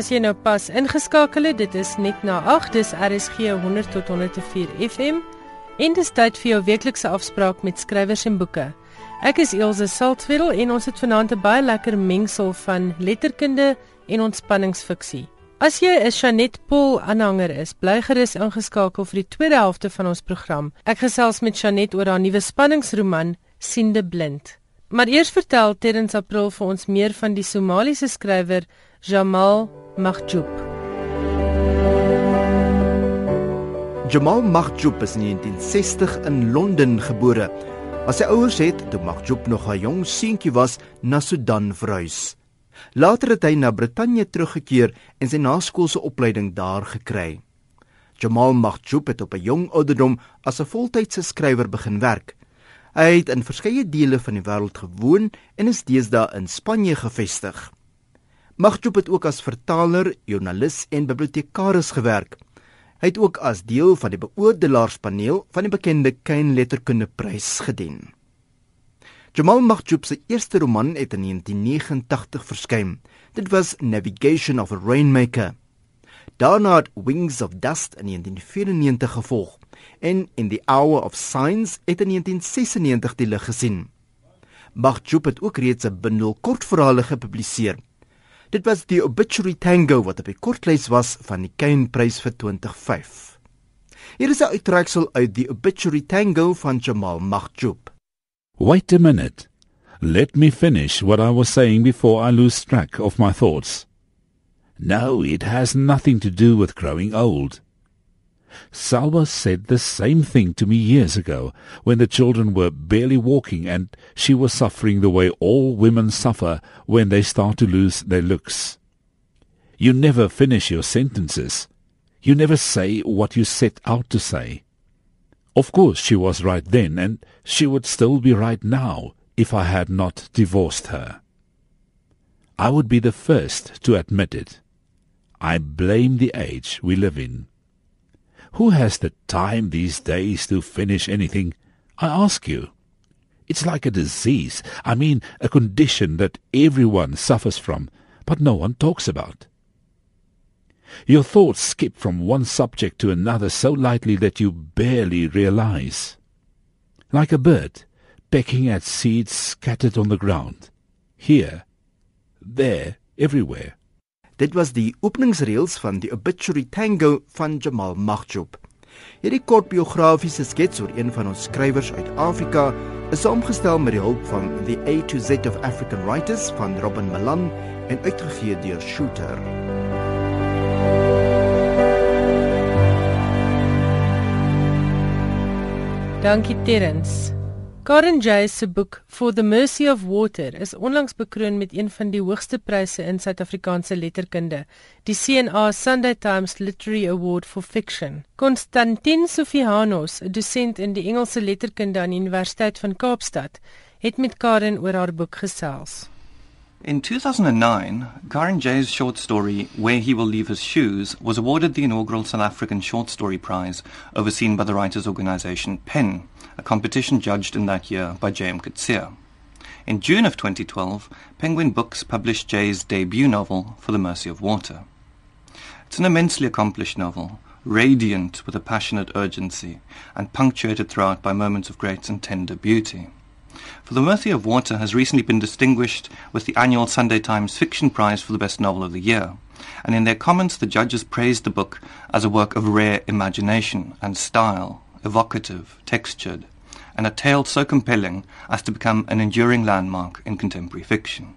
As jy nou pas ingeskakel het, dit is net na 8, dis RSG 100 tot 104 FM en dis tyd vir jou weeklikse afspraak met skrywers en boeke. Ek is Elsje Saltzwedel en ons het vanaand 'n baie lekker mengsel van letterkunde en ontspanningsfiksie. As jy 'n Janet Paul aanhanger is, bly gerus ingeskakel vir die tweede helfte van ons program. Ek gesels met Janet oor haar nuwe spanningsroman Siende Blind. Maar eers vertel Terrence April vir ons meer van die Somaliese skrywer Jamal Mahjoub. Jamal Mahjoub is in 1960 in Londen gebore. As sy ouers het toe Mahjoub nog 'n jong seentjie was, na Sudan verhuis. Later het hy na Brittanje teruggekeer en sy naskoolse opleiding daar gekry. Jamal Mahjoub het op 'n jong ouderdom as 'n voltydse skrywer begin werk. Hy het in verskeie dele van die wêreld gewoon en is deesdae in Spanje gevestig. Magjoop het ook as vertaler, joernalis en bibliotekaris gewerk. Hy het ook as deel van die beoordelaarspaneel van die bekende Kane Letterkundeprys gedien. Jamal Magjoop se eerste roman het in 1989 verskyn. Dit was Navigation of a Rainmaker. Daarna het Wings of Dust in 1994 gevolg en In the Hour of Signs het in 1996 die lig gesien. Magjoop het ook reeds 'n bundel kortverhale gepubliseer. Dit was die Obituary Tango wat op die kortlys was van die Kane Prys vir 2005. Hier is 'n uittreksel uit die Obituary Tango van Jamal Mahjoub. Wait a minute. Let me finish what I was saying before I lose track of my thoughts. No, it has nothing to do with growing old. Salwa said the same thing to me years ago when the children were barely walking and she was suffering the way all women suffer when they start to lose their looks. You never finish your sentences. You never say what you set out to say. Of course, she was right then, and she would still be right now if I had not divorced her. I would be the first to admit it. I blame the age we live in. Who has the time these days to finish anything? I ask you. It's like a disease. I mean, a condition that everyone suffers from, but no one talks about. Your thoughts skip from one subject to another so lightly that you barely realize. Like a bird pecking at seeds scattered on the ground. Here, there, everywhere. Dit was die openingsreels van die Obituary Tango van Jamal Mahjoub. Hierdie kort biografiese skets oor een van ons skrywers uit Afrika is saamgestel met die hulp van The A to Z of African Writers van Robin Malan en uitgegee deur Shooter. Dankie Terrence. Karen Jay se boek For the Mercy of Water is onlangs bekroon met een van die hoogste pryse in Suid-Afrikaanse letterkunde, die CNA Sunday Times Literary Award for Fiction. Konstantin Sofianos, 'n dosent in die Engelse letterkunde aan die Universiteit van Kaapstad, het met Karen oor haar boek gesels. In 2009, Karen Jay's short story Where He Will Leave His Shoes was awarded the inaugural South African Short Story Prize overseen by the writers' organization PEN a competition judged in that year by J.M. Coetzee. In June of 2012, Penguin Books published Jayes' debut novel, For the Mercy of Water. It's an immensely accomplished novel, radiant with a passionate urgency, and punctuated throughout by moments of great and tender beauty. For the Mercy of Water has recently been distinguished with the annual Sunday Times Fiction Prize for the Best Novel of the Year, and in their comments the judges praised the book as a work of rare imagination and style, evocative, textured, and a tale so compelling as to become an enduring landmark in contemporary fiction.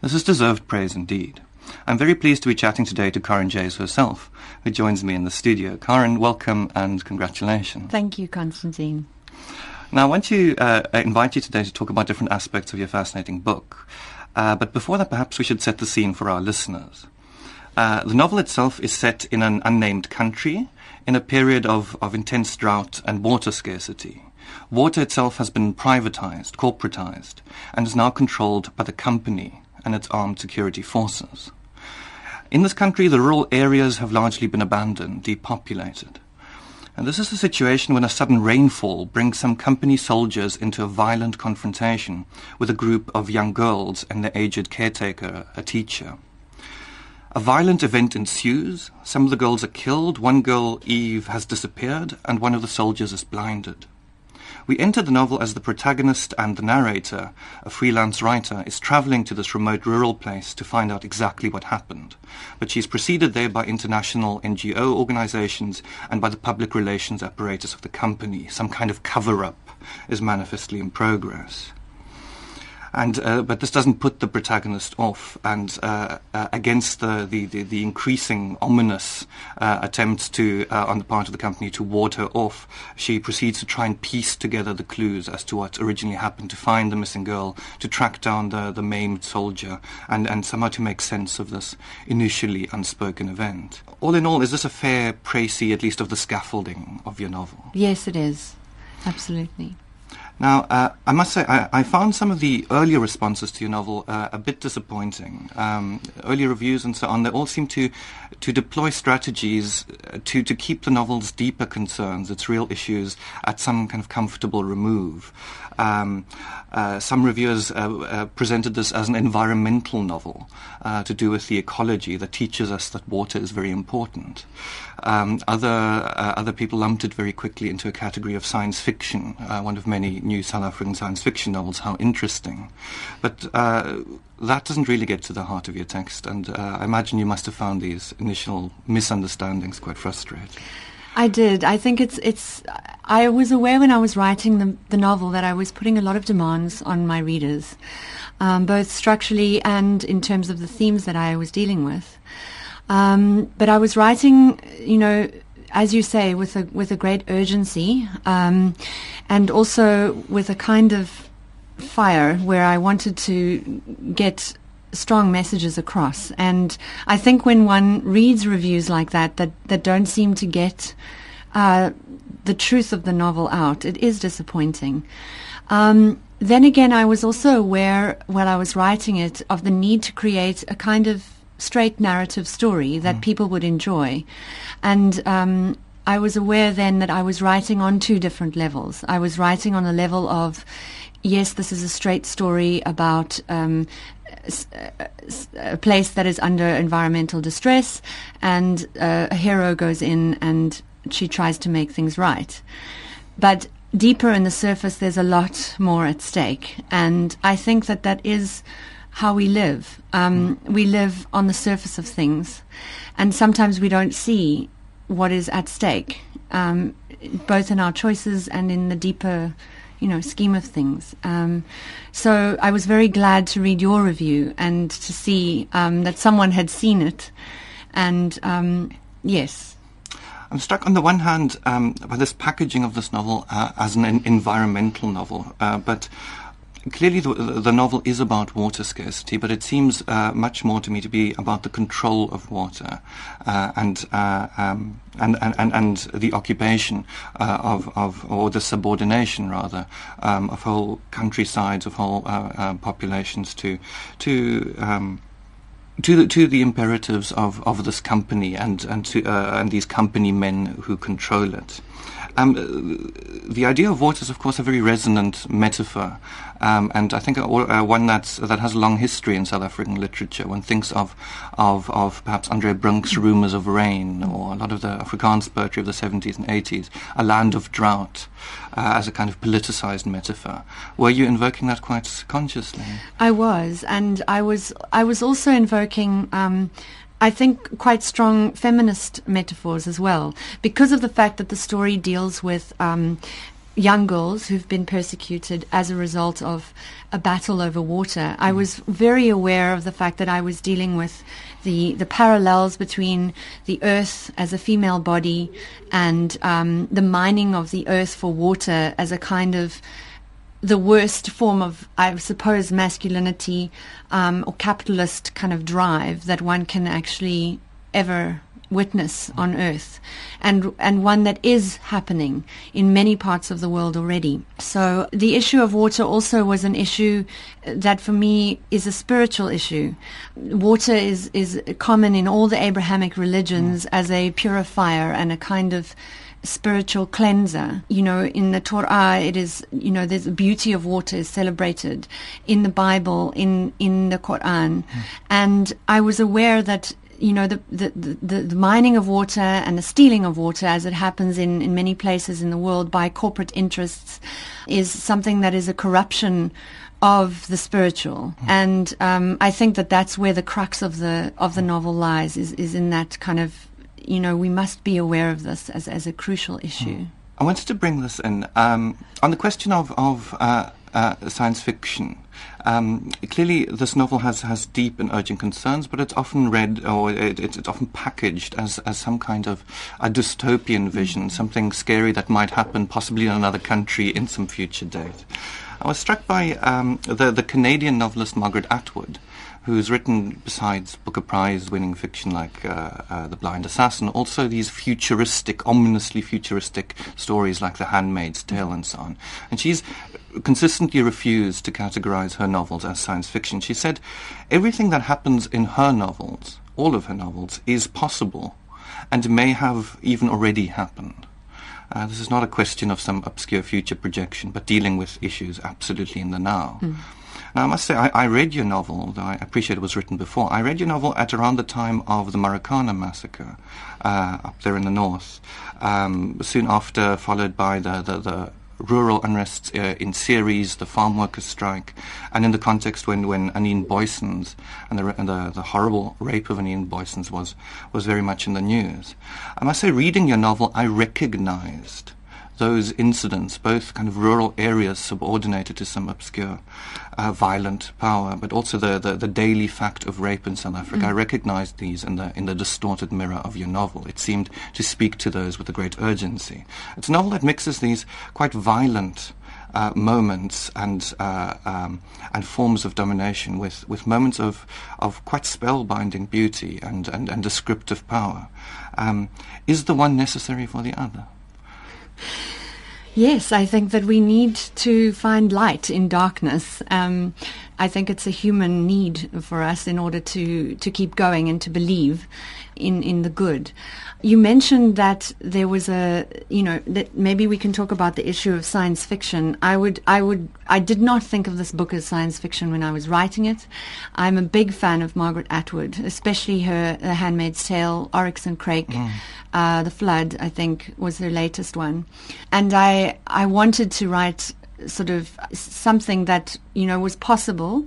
This has deserved praise indeed. I'm very pleased to be chatting today to Karen Jayes herself, who joins me in the studio. Karen, welcome and congratulations. Thank you, Constantine. Now, I want to uh, invite you today to talk about different aspects of your fascinating book. Uh, but before that, perhaps we should set the scene for our listeners. Uh, the novel itself is set in an unnamed country in a period of, of intense drought and water scarcity. Water itself has been privatized, corporatized, and is now controlled by the company and its armed security forces. In this country, the rural areas have largely been abandoned, depopulated. And this is a situation when a sudden rainfall brings some company soldiers into a violent confrontation with a group of young girls and their aged caretaker, a teacher. A violent event ensues. Some of the girls are killed. One girl, Eve, has disappeared, and one of the soldiers is blinded. We enter the novel as the protagonist and the narrator, a freelance writer, is traveling to this remote rural place to find out exactly what happened. But she's preceded there by international NGO organizations and by the public relations apparatus of the company. Some kind of cover up is manifestly in progress and uh, but this doesn't put the protagonist off. And uh, uh, against the, the, the, increasing ominous uh, attempts to uh, on the part of the company to ward her off, she proceeds to try and piece together the clues as to what originally happened, to find the missing girl, to track down the, the maimed soldier, and, and somehow to make sense of this initially unspoken event. All in all, is this a fair précis, at least, of the scaffolding of your novel? Yes, it is. Absolutely. Now, uh, I must say, I, I, found some of the earlier responses to your novel uh, a bit disappointing. Um, earlier reviews and so on, they all seem to to deploy strategies uh, to to keep the novel's deeper concerns, its real issues, at some kind of comfortable remove. Um, uh, some reviewers uh, uh, presented this as an environmental novel uh, to do with the ecology that teaches us that water is very important. Um, other uh, other people lumped it very quickly into a category of science fiction, uh, one of many new South African science fiction novels. How interesting! But that doesn't really get to the heart of your text, and I imagine you must have found these initial misunderstandings quite frustrating. I did. I think it's it's. I was aware when I was writing the the novel that I was putting a lot of demands on my readers, um, both structurally and in terms of the themes that I was dealing with. Um, but I was writing, you know, as you say, with a with a great urgency, um, and also with a kind of fire where I wanted to get strong messages across. And I think when one reads reviews like that, that, that don't seem to get uh, the truth of the novel out, it is disappointing. Um, then again, I was also aware while I was writing it of the need to create a kind of straight narrative story that mm. people would enjoy. And um, I was aware then that I was writing on two different levels. I was writing on a level of yes, this is a straight story about um, a place that is under environmental distress, and uh, a hero goes in and she tries to make things right. But deeper in the surface, there's a lot more at stake, and I think that that is how we live. Um, mm. We live on the surface of things, and sometimes we don't see what is at stake, um, both in our choices and in the deeper you know, scheme of things. Um, so I was very glad to read your review and to see um, that someone had seen it. And um, yes. I'm struck on the one hand um, by this packaging of this novel uh, as an environmental novel, uh, but clearly the, the, novel is about water scarcity, but it seems uh, much more to me to be about the control of water uh, and, uh, um, and, and, and the occupation uh, of, of, or the subordination rather, um, of whole countrysides, of whole uh, uh, populations to, to um, to the, to the imperatives of, of this company and and to and these company men who control it. Um, the idea of water is, of course, a very resonant metaphor, um, and I think uh, one that's, that has a long history in South African literature. One thinks of, of, of perhaps Andre Brink's Rumours of Rain, or a lot of the Afrikaans poetry of the 70s and 80s, A Land of Drought, uh, as a kind of politicized metaphor. Were you invoking that quite consciously? I was, and I was, I was also invoking. Um, I think, quite strong feminist metaphors as well, because of the fact that the story deals with um, young girls who've been persecuted as a result of a battle over water. I mm. was very aware of the fact that I was dealing with the the parallels between the earth as a female body and um, the mining of the earth for water as a kind of the worst form of, I suppose, masculinity um, or capitalist kind of drive that one can actually ever witness on earth and and one that is happening in many parts of the world already so the issue of water also was an issue that for me is a spiritual issue water is is common in all the abrahamic religions mm. as a purifier and a kind of spiritual cleanser. You know, in the Torah, it is, you know, there's the beauty of water is celebrated in the Bible, in, in the Quran. Mm. And I was aware that you know, the, the, the, the, mining of water and the stealing of water, as it happens in, in many places in the world by corporate interests, is something that is a corruption of the spiritual. Mm. And um, I think that that's where the crux of the of the novel lies, is, is in that kind of, you know, we must be aware of this as, as a crucial issue. Mm. I wanted to bring this in um, on the question of, of uh, uh, science fiction. Um, clearly, this novel has, has deep and urgent concerns, but it's often read or it, it's, it's often packaged as, as some kind of a dystopian vision, something scary that might happen possibly in another country in some future date. I was struck by um, the, the Canadian novelist Margaret Atwood, who's written, besides Booker Prize winning fiction like uh, uh, The Blind Assassin, also these futuristic, ominously futuristic stories like The Handmaid's Tale and so on. And she's consistently refused to categorize her novels as science fiction. She said everything that happens in her novels, all of her novels, is possible and may have even already happened. Uh, this is not a question of some obscure future projection, but dealing with issues absolutely in the now. Mm. Now, I must say, I, I, read your novel, though I appreciate it was written before. I read your novel at around the time of the Marikana massacre uh, up there in the north, um, soon after, followed by the, the, the rural unrest uh, in Ceres, the farm workers' strike, and in the context when, when Anene Booysens and, the, and the, the horrible rape of Anene Booysens was, was very much in the news. I must say, reading your novel, I recognized those incidents, both kind of rural areas subordinated to some obscure uh, violent power, but also the, the, the, daily fact of rape in South Africa. Mm. I recognized these in the, in the distorted mirror of your novel. It seemed to speak to those with a great urgency. It's a novel that mixes these quite violent uh, moments and uh, um, and forms of domination with, with moments of of quite spellbinding beauty and, and, and descriptive power. Um, is the one necessary for the other? Yes, I think that we need to find light in darkness. Um, I think it's a human need for us in order to, to keep going and to believe in, in the good. You mentioned that there was a, you know, that maybe we can talk about the issue of science fiction. I would, I would, I did not think of this book as science fiction when I was writing it. I'm a big fan of Margaret Atwood, especially her The Handmaid's Tale, Oryx and Crake, mm. uh, The Flood, I think was her latest one. And I, I wanted to write sort of something that, you know, was possible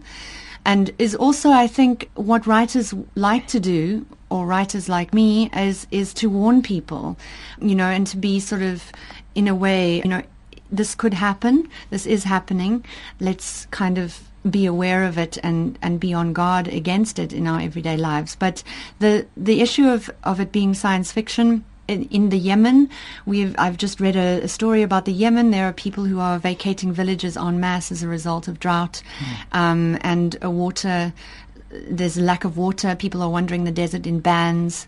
and is also, I think, what writers like to do, or writers like me, is is to warn people, you know, and to be sort of, in a way, you know, this could happen, this is happening. Let's kind of be aware of it and, and be on guard against it in our everyday lives. But the the issue of, of it being science fiction in, in, the Yemen. We've I've just read a, a, story about the Yemen. There are people who are vacating villages en masse as a result of drought mm. um, and a water. There's a lack of water. People are wandering the desert in bands.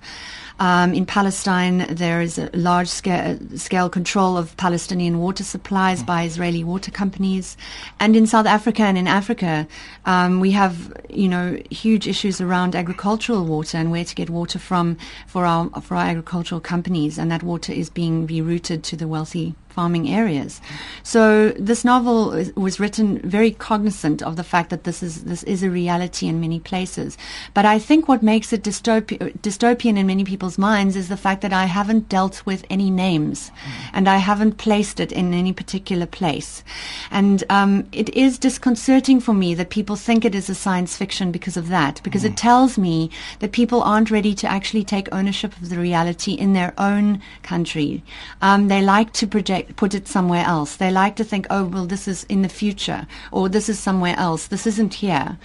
Um, in Palestine, there is a large scale, scale control of Palestinian water supplies by Israeli water companies. And in South Africa and in Africa, um, we have, you know, huge issues around agricultural water and where to get water from for our, for our agricultural companies. And that water is being rerouted to the wealthy farming areas. So this novel was written very cognizant of the fact that this is this is a reality in many places. But I think what makes it dystopi- dystopian in many people's minds is the fact that I haven't dealt with any names, and I haven't placed it in any particular place. And um, it is disconcerting for me that people think it is a science fiction because of that, because mm. it tells me that people aren't ready to actually take ownership of the reality in their own country. Um, they like to project put it somewhere else. They like to think, oh, well, this is in the future, or this is somewhere else. This isn't here.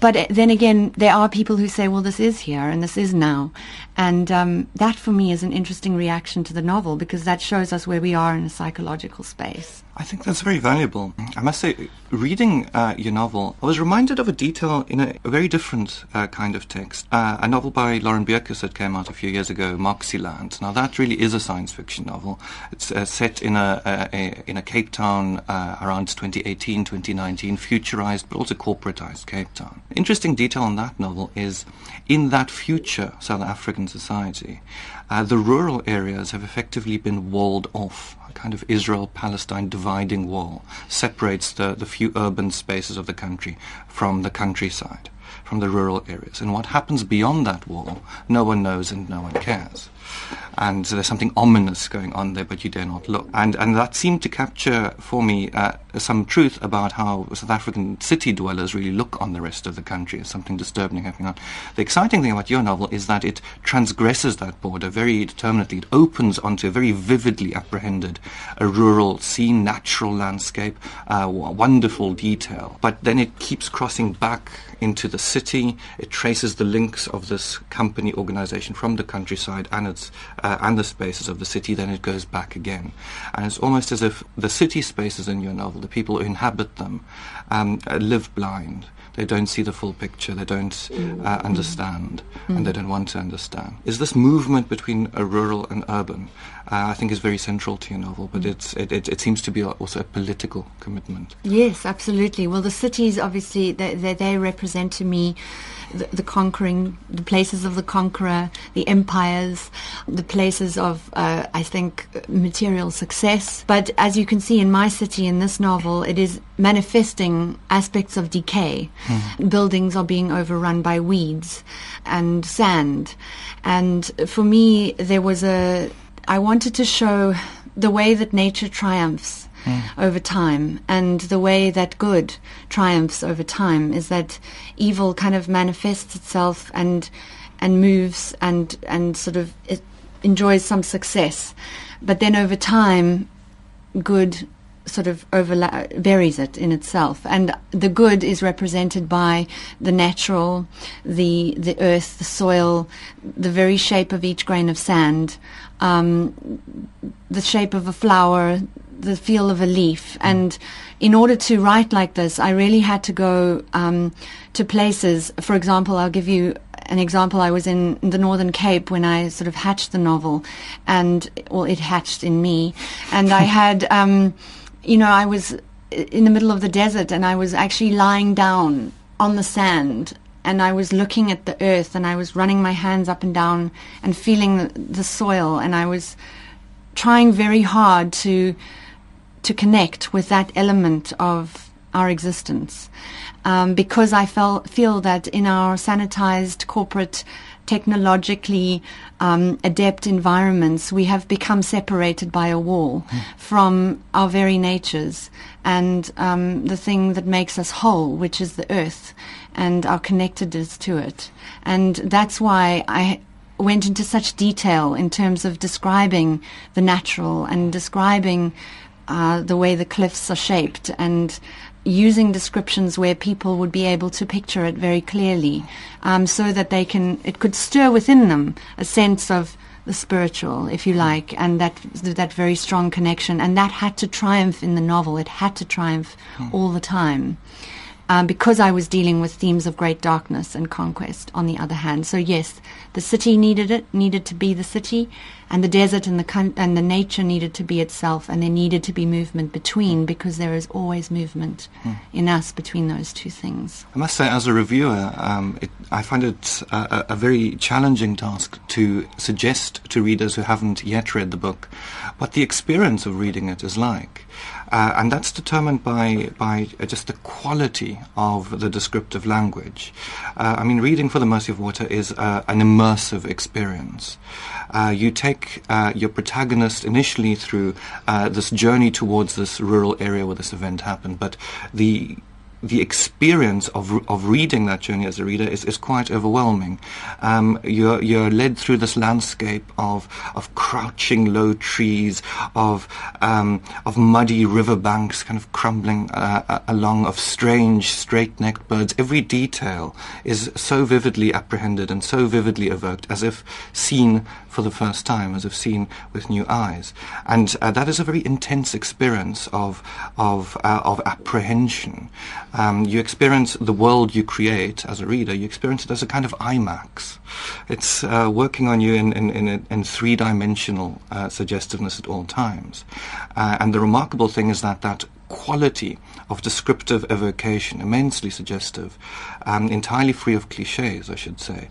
But uh, then again, there are people who say, well, this is here and this is now. And um, that for me is an interesting reaction to the novel because that shows us where we are in a psychological space. I think that's very valuable. I must say, reading uh, your novel, I was reminded of a detail in a, a very different uh, kind of text. Uh, a novel by Lauren Beukes that came out a few years ago, Moxyland. Now, that really is a science fiction novel. It's uh, set in a, a, in a Cape Town uh, around 2018, 2019, futurized but also corporatized Cape Town. Interesting detail on that novel is in that future South African society, uh, the rural areas have effectively been walled off. A kind of Israel-Palestine dividing wall separates the, the few urban spaces of the country from the countryside from the rural areas. And what happens beyond that wall, no one knows and no one cares and so there's something ominous going on there, but you dare not look. And and that seemed to capture for me uh, some truth about how South African city dwellers really look on the rest of the country as something disturbing happening on. The exciting thing about your novel is that it transgresses that border very determinately. It opens onto a very vividly apprehended a rural scene, natural landscape, uh, wonderful detail. But then it keeps crossing back into the city. It traces the links of this company organization from the countryside and its uh, and the spaces of the city. Then it goes back again, and it's almost as if the city spaces in your novel, the people who inhabit them, um, live blind. They don't see the full picture. They don't uh, understand, mm. and they don't want to understand. Is this movement between a rural and urban? Uh, I think is very central to your novel, but mm. it's it, it, it, seems to be also a political commitment. Yes, absolutely. Well, the cities obviously they, they, they represent to me the, the, conquering, the places of the conqueror, the empires, the places of, uh, I think, material success. But as you can see in my city in this novel, it is manifesting aspects of decay. Mm. Buildings are being overrun by weeds and sand. And for me, there was a, I wanted to show the way that nature triumphs mm. over time. And the way that good triumphs over time is that evil kind of manifests itself and and moves and and sort of enjoys some success, but then over time, good sort of overla- buries it in itself. And the good is represented by the natural, the the earth, the soil, the very shape of each grain of sand, um, the shape of a flower, the feel of a leaf. And in order to write like this, I really had to go um, to places. For example, I'll give you an example. I was in the Northern Cape when I sort of hatched the novel, and well, it hatched in me, and I had, um, you know, I was in the middle of the desert, and I was actually lying down on the sand. And I was looking at the earth, and I was running my hands up and down and feeling the, soil, and I was trying very hard to to connect with that element of our existence. Um, because I felt, feel that in our sanitized corporate technologically um, adept environments, we have become separated by a wall mm. from our very natures and um, the thing that makes us whole, which is the earth and our connectedness to it. And that's why I went into such detail in terms of describing the natural and describing uh, the way the cliffs are shaped and using descriptions where people would be able to picture it very clearly um, so that they can it could stir within them a sense of the spiritual if you like and that that very strong connection. And that had to triumph in the novel. It had to triumph mm. all the time um, because I was dealing with themes of great darkness and conquest on the other hand. So yes, the city needed it, needed to be the city, and the desert and the and the nature needed to be itself, and there needed to be movement between because there is always movement hmm. in us between those two things. I must say, as a reviewer, um, it, I find it a, a, very challenging task to suggest to readers who haven't yet read the book what the experience of reading it is like. Uh, and that's determined by, by uh, just the quality of the descriptive language. Uh, I mean, reading For the Mercy of Water is uh, an immersive experience. Uh, you take uh, your protagonist initially through this journey towards this rural area where this event happened, but the the experience of of reading that journey as a reader is, is quite overwhelming. Um, you're you're led through this landscape of of crouching low trees, of um, of muddy riverbanks, kind of crumbling uh, uh along, of strange straight-necked birds. Every detail is so vividly apprehended and so vividly evoked, as if seen for the first time, as I've seen with new eyes. And uh, that is a very intense experience of of uh, of apprehension. Um, you experience the world you create as a reader. You experience it as a kind of IMAX. It's uh, working on you in in, in, in three-dimensional uh, suggestiveness at all times. Uh, and the remarkable thing is that that quality of descriptive evocation, immensely suggestive, um, entirely free of cliches, I should say,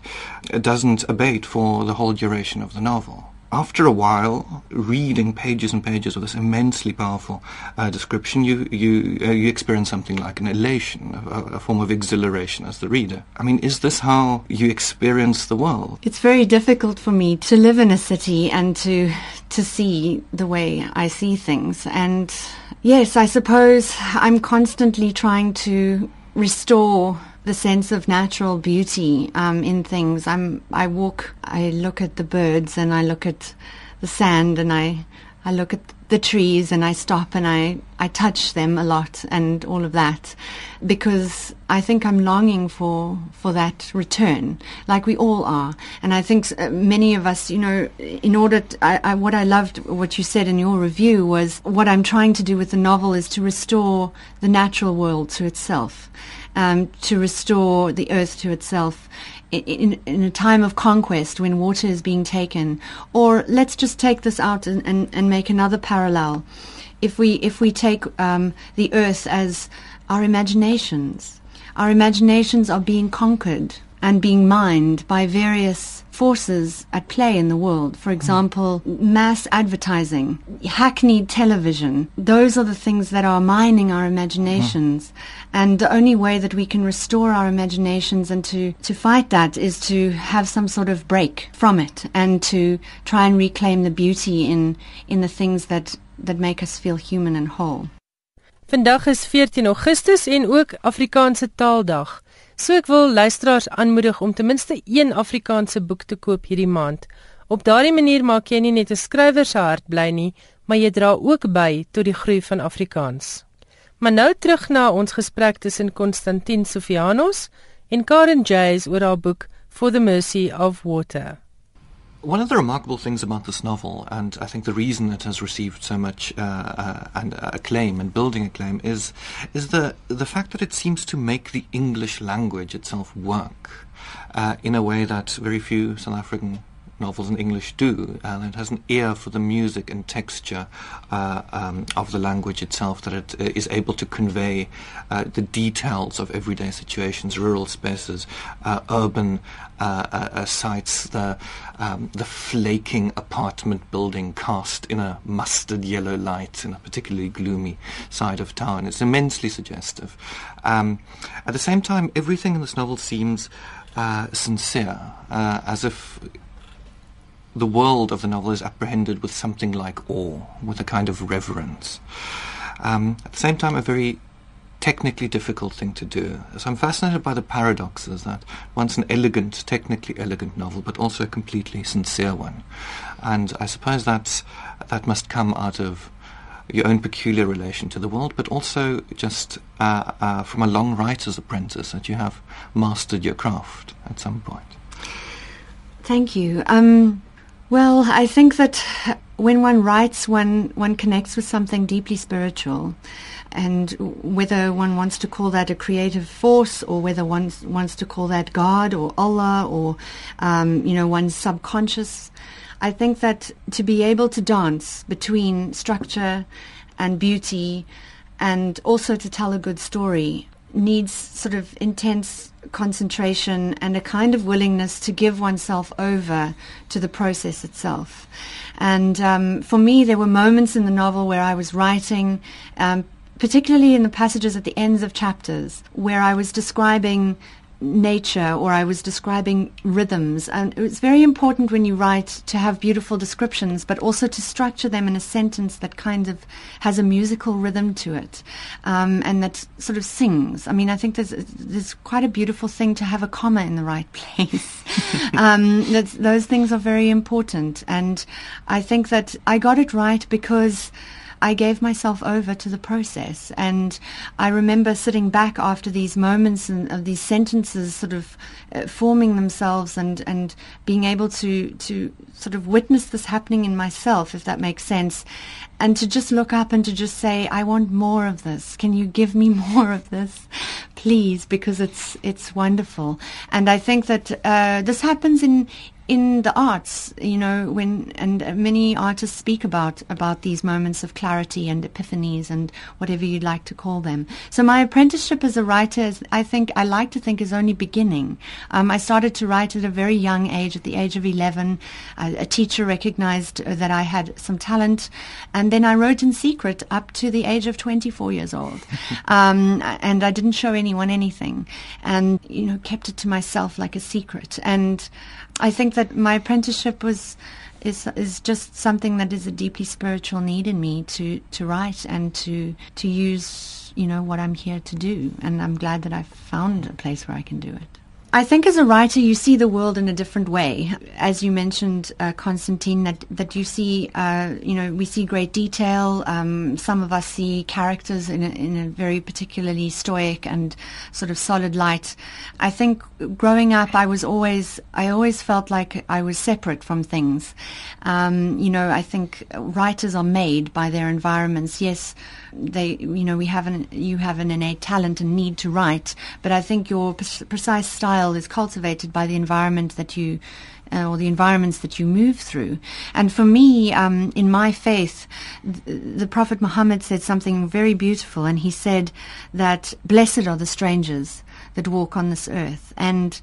it doesn't abate for the whole duration of the novel. after a while, reading pages and pages of this immensely powerful uh, description, you you uh, you experience something like an elation, a, a, form of exhilaration as the reader. I mean, is this how you experience the world? It's very difficult for me to live in a city and to to see the way I see things. And yes, I suppose I'm constantly trying to restore the sense of natural beauty um, in things. I'm I walk, I look at the birds, and I look at the sand, and I I look at the trees, and I stop and I I touch them a lot, and all of that, because I think I'm longing for for that return, like we all are. And I think uh, many of us, you know, in order, to, I, I, what I loved what you said in your review was what I'm trying to do with the novel is to restore the natural world to itself um, to restore the earth to itself in, in, a time of conquest when water is being taken. Or let's just take this out and, and, and make another parallel. If we, if we take um, the earth as our imaginations, our imaginations are being conquered and being mined by various forces at play in the world. For example, mass advertising, hackneyed television. Those are the things that are mining our imaginations. Uh-huh. And the only way that we can restore our imaginations and to, to fight that is to have some sort of break from it and to try and reclaim the beauty in, in the things that, that make us feel human and whole. Vandag is 14 Augustus en ook Afrikaanse Taaldag. So ek wil luisteraars aanmoedig om ten minste een Afrikaanse boek te koop hierdie maand. Op daardie manier maak jy nie net 'n skrywer se hart bly nie, maar jy dra ook by tot die groei van Afrikaans. Maar nou terug na ons gesprek tussen Konstantin Sofianos en Karen Jays oor haar boek For the Mercy of Water. One of the remarkable things about this novel, and I think the reason it has received so much uh, uh, and uh, acclaim and building acclaim, is is the the fact that it seems to make the English language itself work uh, in a way that very few South African novels in English do, and it has an ear for the music and texture uh, um, of the language itself, that it uh, is able to convey uh, the details of everyday situations, rural spaces, uh, urban uh, sites, the um, the flaking apartment building cast in a mustard yellow light in a particularly gloomy side of town. It's immensely suggestive. Um, at the same time, everything in this novel seems sincere, as if the world of the novel is apprehended with something like awe, with a kind of reverence. Um, at the same time, a very technically difficult thing to do. So I'm fascinated by the paradoxes that once an elegant, technically elegant novel, but also a completely sincere one. And I suppose that's, that must come out of your own peculiar relation to the world, but also just uh, uh, from a long writer's apprentice that you have mastered your craft at some point. Thank you. Um, well, I think that when one writes, one one connects with something deeply spiritual, and whether one wants to call that a creative force, or whether one wants to call that God or Allah, or um, you know one's subconscious, I think that to be able to dance between structure and beauty, and also to tell a good story, needs sort of intense concentration and a kind of willingness to give oneself over to the process itself. And um, for me, there were moments in the novel where I was writing, um, particularly in the passages at the ends of chapters, where I was describing nature or I was describing rhythms. And it's very important when you write to have beautiful descriptions, but also to structure them in a sentence that kind of has a musical rhythm to it um, and that sort of sings. I mean, I think there's, there's quite a beautiful thing to have a comma in the right place. um, those things are very important. And I think that I got it right because I gave myself over to the process. And I remember sitting back after these moments and of these sentences sort of uh, forming themselves and, and being able to, to sort of witness this happening in myself, if that makes sense. And to just look up and to just say, I want more of this. Can you give me more of this? Please, because it's, it's wonderful. And I think that, uh, this happens in, in the arts, you know, when and many artists speak about about these moments of clarity and epiphanies and whatever you'd like to call them. So my apprenticeship as a writer, is, I think I like to think, is only beginning. Um, I started to write at a very young age, at the age of eleven. Uh, a teacher recognized that I had some talent, and then I wrote in secret up to the age of twenty-four years old, um, and I didn't show anyone anything, and you know, kept it to myself like a secret and. I think that my apprenticeship was is is just something that is a deeply spiritual need in me to to write and to to use you know what I'm here to do and I'm glad that I've found a place where I can do it. I think as a writer, you see the world in a different way. As you mentioned, uh, Constantine, that, that you see, uh, you know, we see great detail. Um, some of us see characters in a, in a very particularly stoic and sort of solid light. I think growing up, I was always, I always felt like I was separate from things. Um, you know, I think writers are made by their environments. Yes, they, you know, we have an, you have an innate talent and need to write, but I think your precise style is cultivated by the environment that you, uh, or the environments that you move through. And for me, um, in my faith, th- the Prophet Muhammad said something very beautiful, and he said that blessed are the strangers that walk on this earth, and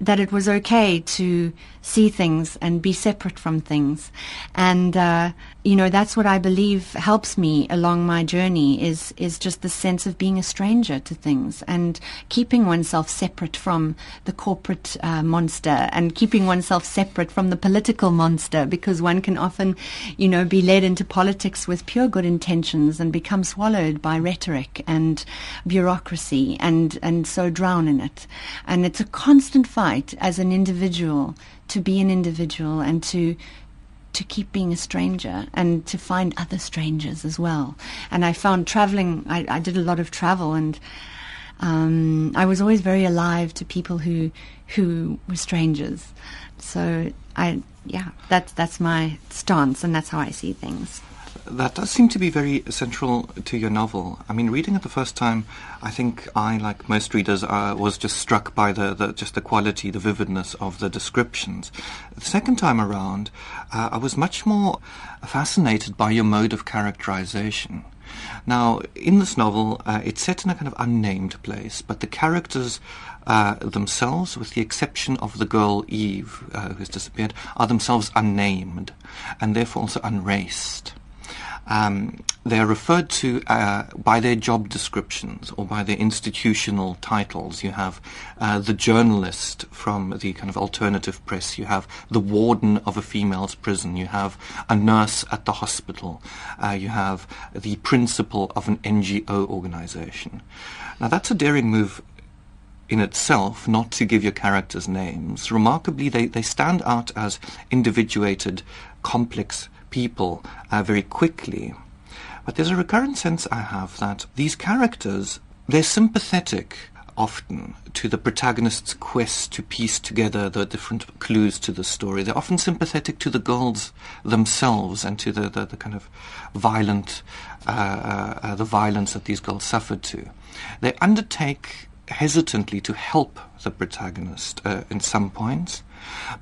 that it was okay to see things and be separate from things. And, uh, you know, that's what I believe helps me along my journey is, is just the sense of being a stranger to things and keeping oneself separate from the corporate uh, monster and keeping oneself separate from the political monster because one can often, you know, be led into politics with pure good intentions and become swallowed by rhetoric and bureaucracy and, and so drown in it. And it's a constant fight as an individual to be an individual and to to keep being a stranger and to find other strangers as well. And I found traveling. I, I did a lot of travel, and um, I was always very alive to people who who were strangers. So I, yeah, that's that's my stance, and that's how I see things that does seem to be very central to your novel. I mean, reading it the first time, I think I, like most readers, uh, was just struck by the, the, just the quality, the vividness of the descriptions. The second time around, uh, I was much more fascinated by your mode of characterization. Now, in this novel, uh, it's set in a kind of unnamed place, but the characters uh, themselves, with the exception of the girl Eve, uh, who's disappeared, are themselves unnamed and therefore also unraced um, they're referred to uh, by their job descriptions or by their institutional titles. You have uh, the journalist from the kind of alternative press. You have the warden of a female's prison. You have a nurse at the hospital. Uh, you have the principal of an NGO organization. Now that's a daring move in itself not to give your characters names. Remarkably, they, they stand out as individuated, complex people uh, very quickly. But there's a recurrent sense I have that these characters, they're sympathetic often to the protagonist's quest to piece together the different clues to the story. They're often sympathetic to the girls themselves and to the, the, the kind of violent, uh, uh, uh the violence that these girls suffered to. They undertake hesitantly to help the protagonist uh, in some points,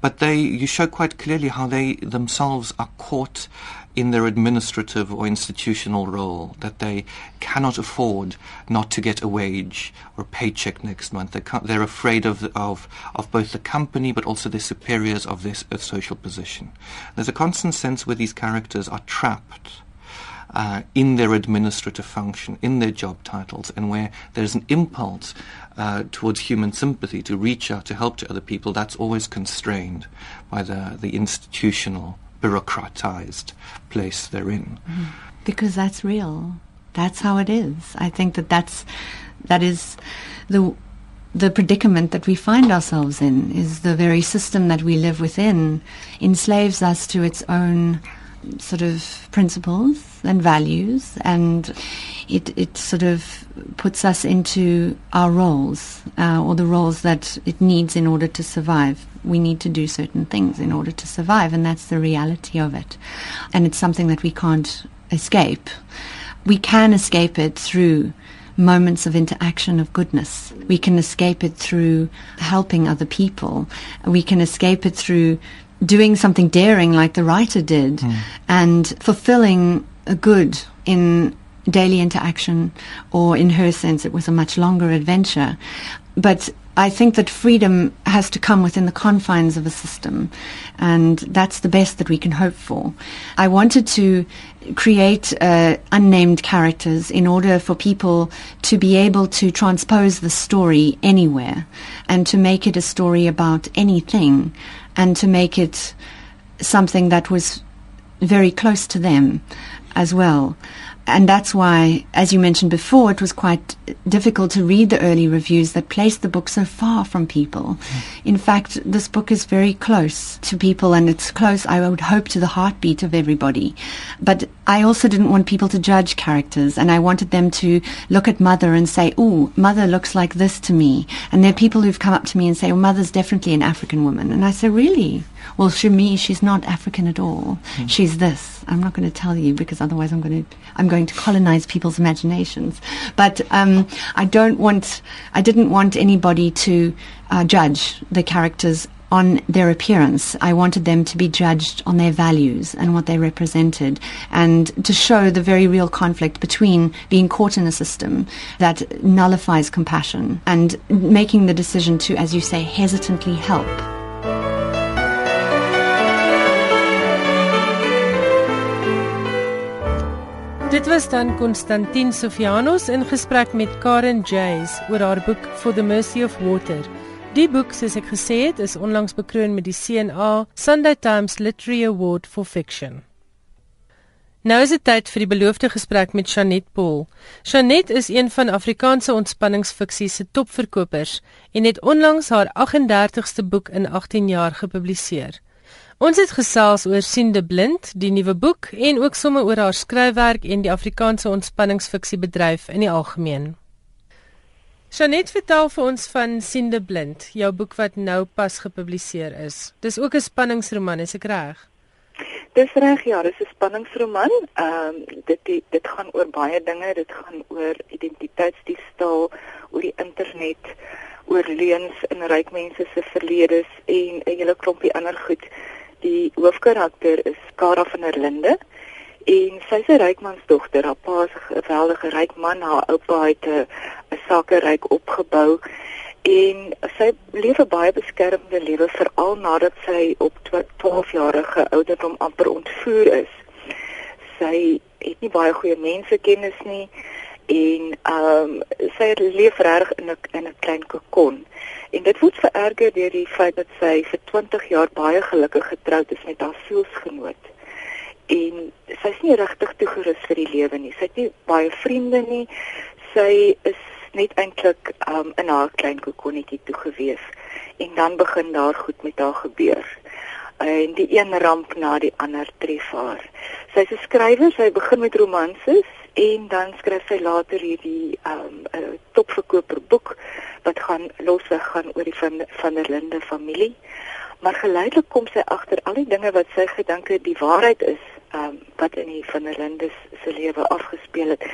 but they, you show quite clearly how they themselves are caught in their administrative or institutional role, that they cannot afford not to get a wage or a paycheck next month. They they're afraid of, of, of both the company but also their superiors of their uh, social position. There's a constant sense where these characters are trapped uh, in their administrative function, in their job titles, and where there's an impulse uh, towards human sympathy to reach out to help to other people, that's always constrained by the, the institutional, bureaucratized place they're in. Mm-hmm. Because that's real. That's how it is. I think that that's that is the the predicament that we find ourselves in is the very system that we live within enslaves us to its own sort of principles and values, and it, it sort of puts us into our roles uh, or the roles that it needs in order to survive. We need to do certain things in order to survive, and that's the reality of it. And it's something that we can't escape. We can escape it through moments of interaction of goodness. We can escape it through helping other people. We can escape it through doing something daring like the writer did mm. and fulfilling a good in daily interaction or in her sense it was a much longer adventure but I think that freedom has to come within the confines of a system, and that's the best that we can hope for. I wanted to create uh, unnamed characters in order for people to be able to transpose the story anywhere and to make it a story about anything and to make it something that was very close to them as well and that's why, as you mentioned before, it was quite difficult to read the early reviews that placed the book so far from people. Mm. In fact, this book is very close to people, and it's close, I would hope, to the heartbeat of everybody. But I also didn't want people to judge characters, and I wanted them to look at Mother and say, "Oh, Mother looks like this to me." And there are people who've come up to me and say, "Oh, Mother's definitely an African woman," and I say, "Really?" well, to me, she's not African at all. Mm. She's this. I'm not going to tell you because otherwise I'm going to I'm going to colonize people's imaginations. But um, I don't want I didn't want anybody to uh, judge the characters on their appearance. I wanted them to be judged on their values and what they represented, and to show the very real conflict between being caught in a system that nullifies compassion and making the decision to, as you say, hesitantly help. Dit was dan Konstantin Sofianos in gesprek met Karen Jayes oor haar boek For the Mercy of Water. Die boek, soos ek gesê het, is onlangs bekroon met die CNA Sunday Times Literary Award for Fiction. Nou is dit tyd vir die beloofde gesprek met Janet Paul. Janet is een van Afrikaanse ontspanningsfiksie se topverkopers en het onlangs haar 38ste boek in 18 jaar gepubliseer. Ons het gesels oor Siende Blind, die nuwe boek en ook sommer oor haar skryfwerk en die Afrikaanse ontspanningsfiksiebedryf in die algemeen. Janet vertel vir ons van Siende Blind, jou boek wat nou pas gepubliseer is. Dis ook 'n spanningsroman, is ek reg? Dis reg, ja, dis 'n spanningsroman. Ehm um, dit die, dit gaan oor baie dinge, dit gaan oor identiteitsdiefstal, oor die internet, oor leuns in ryk mense se verledes en 'n hele klompie ander goed die hoofkarakter is Kara van der Linde en sy's 'n rykmansdogter. Haar pa is 'n geweldige ryk man, haar oupa het 'n 'n sakeryk opgebou en sy leef 'n baie beskermde lewe veral nadat sy op 12 jarige ouderdom amper ontvoer is. Sy het nie baie goeie mensekennis nie en ehm um, sy leef reg in 'n in 'n klein kokon. En dit word vererger deur die feit dat sy vir 20 jaar baie gelukkig getroud is met haar sielsgenoot. En sy's nie regtig toegerus vir die lewe nie. Sy het nie baie vriende nie. Sy is net eintlik um, in haar klein kokonnetjie toegewees. En dan begin daar goed met haar gebeur. En die een ramp na die ander tref haar. Sy's 'n skrywer, sy begin met romanses en dan skryf sy later hierdie um 'n topverkoper boek wat gaan losweg gaan oor die van van der Linde familie. Maar geleidelik kom sy agter al die dinge wat sy gedink het die waarheid is, um wat in die van der Linde se lewe afgespeel het,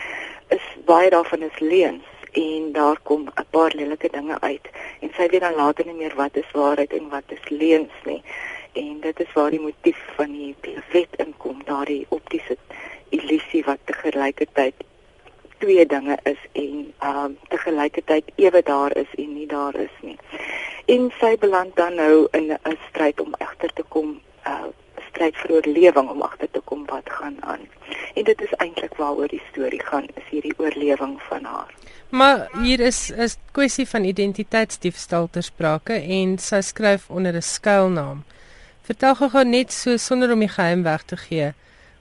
is baie daarvan is leuns en daar kom 'n paar lelike dinge uit en sy weet dan later nie meer wat is waarheid en wat is leuns nie. En dit is waar die motief van die wet inkom, daardie optiese illusie wat te gelykertyd twee dinge is en ehm um, te gelykertyd ewe daar is en nie daar is nie. En sy beland dan nou in 'n stryd om egter te kom uh, stryd vir oorlewing om agter te kom wat gaan aan. En dit is eintlik waaroor die storie gaan, is hierdie oorlewing van haar. Maar hier is 'n kwessie van identiteitsdiefstal ter sprake en sy skryf onder 'n skuilnaam. Vertel gou net so sonder om die geheim weg te gee,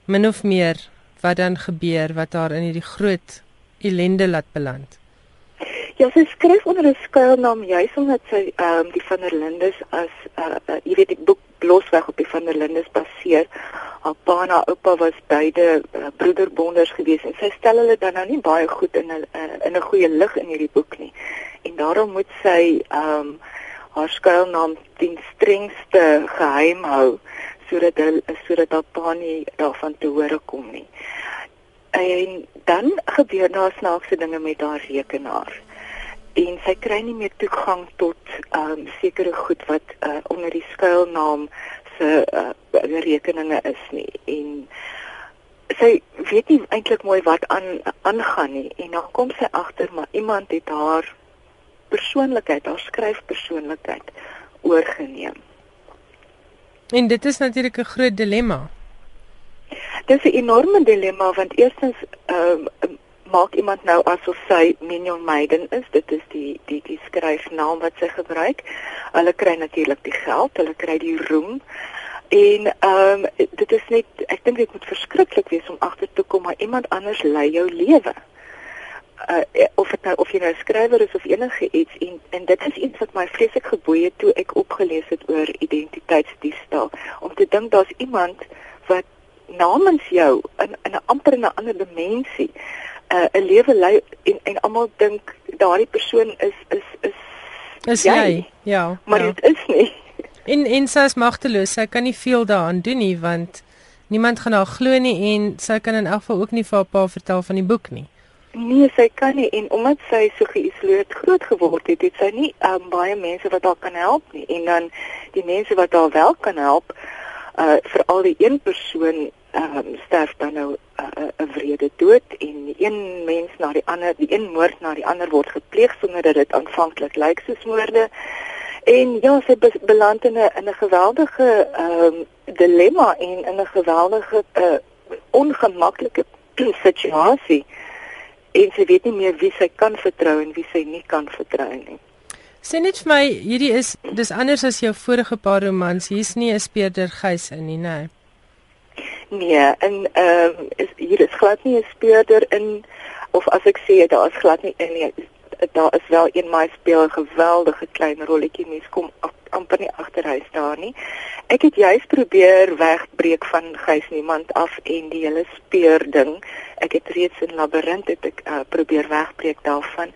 min of meer wat dan gebeur wat haar in hierdie groot ellende laat beland. Ja, sy skryf onder 'n skuilnaam juis omdat sy ehm um, die van der Lindes as uh, uh jy weet die boek Blosweg op die van der Lindes baseer. Haar pa en haar oupa was beide uh, broederbonders gewees en sy stel hulle dan nou nie baie goed in 'n uh, in 'n goeie lig in hierdie boek nie. En daarom moet sy ehm um, haar skuilnaam ten strengste geheim hou sodat hulle sodat haar pa nie daarvan te hore kom nie. en dan gebeur daar snaakse dinge met haar rekenaar en sy kry nie meer toegang tot ehm um, sekere goed wat uh, onder die skuilnaam se uh, rekeninge is nie en sy weet nie eintlik mooi wat aan aangaan nie en dan kom sy agter maar iemand het haar persoonlikheid, haar skryfpersoonlikheid oorgeneem. En dit is natuurlik 'n groot dilemma. Dit is 'n enorme dilemma want eerstens ehm um, maak iemand nou asof sy Minion Maiden is. Dit is die die die skryfnaam wat sy gebruik. Hulle kry natuurlik die geld, hulle kry die roem. En ehm um, dit is net ek dink dit moet verskriklik wees om agter te kom maar iemand anders lei jou lewe. Uh, of dit nou of jy nou skrywer is of enige iets en en dit is iets wat my vreeslik geboei het toe ek opgelees het oor identiteitsdiefstal om te dink daar's iemand wat namens jou in in 'n amper in 'n ander dimensie uh, 'n lewe lei en en almal dink daardie persoon is is is is jy, jy? ja maar ja. dit is nie en en sy is magteloos sy kan nie veel daaraan doen nie want niemand gaan haar glo nie en sy kan in elk geval ook nie vir haar pa vertel van die boek nie Nee, sy kan nie en omdat sy so geïsoleerd groot geword het, het sy nie um, baie mense wat haar kan help nie. En dan die mense wat haar wel kan help, uh veral die een persoon um, sterf dan nou 'n uh, 'n wrede dood en een mens na die ander, die een moord na die ander word gepleeg sonder dat dit aanvanklik lyk soos moorde. En ja, sy be beland in 'n in 'n geweldige ehm um, dilemma en in 'n geweldige uh, ongemaklike situasie. En sy weet nie meer wie sy kan vertrou en wie sy nie kan vertrou nie. Sê net vir my, hierdie is dis anders as jou vorige paar romans. Hier's nie 'n speurder geis in nie, né? Nee. Nee, en ehm um, is hier is glad nie 'n speurder in of as ek sê daar is glad nie in nie. Daar is wel een my speel 'n geweldige klein rolletjie mens kom amper nie agterhuis daar nie. Ek het juis probeer wegbreek van Gys niemand af en die hele speur ding. Ek het reeds in labirint het ek uh, probeer wegbreek daarvan.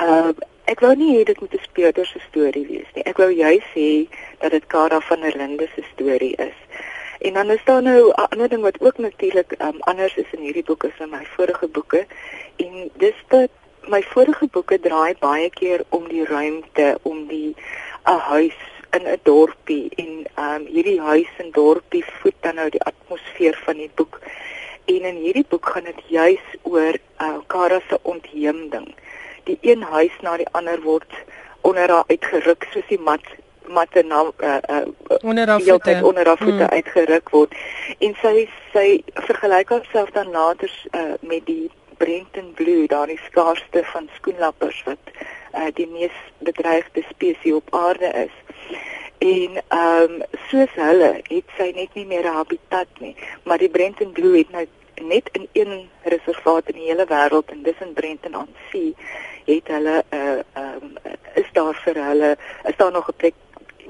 Uh ek wou nie hê dit moet 'n speurder se storie wees nie. Ek wou juis sê dat dit Kara van der Linde se storie is. En dan is daar nou 'n ander ding wat ook natuurlik um, anders is in hierdie boeke as in my vorige boeke. En dis dat my vorige boeke draai baie keer om die ruimte, om die 'n huis in 'n dorpie en um hierdie huis en dorpie voed dan nou die atmosfeer van die boek. En in hierdie boek gaan dit juis oor uh, Kara se ontheemding. Die een huis na die ander word onder haar uitgeruk soos die mat matte na uh, uh, onder haar voete onder haar voete hmm. uitgeruk word. En sy sy vergelyk haarself dan later uh, met die Brenton Blue daardie skaarsste van skoenlappers wat uh, die mees bedreigde spesies op aarde is. En ehm um, soos hulle het sy net nie meer 'n habitat nie maar die Brenton Blue het nou net in een reservaat in die hele wêreld en dis in Brenton on Sea het hulle 'n uh, ehm um, is daar vir hulle is daar nog 'n plek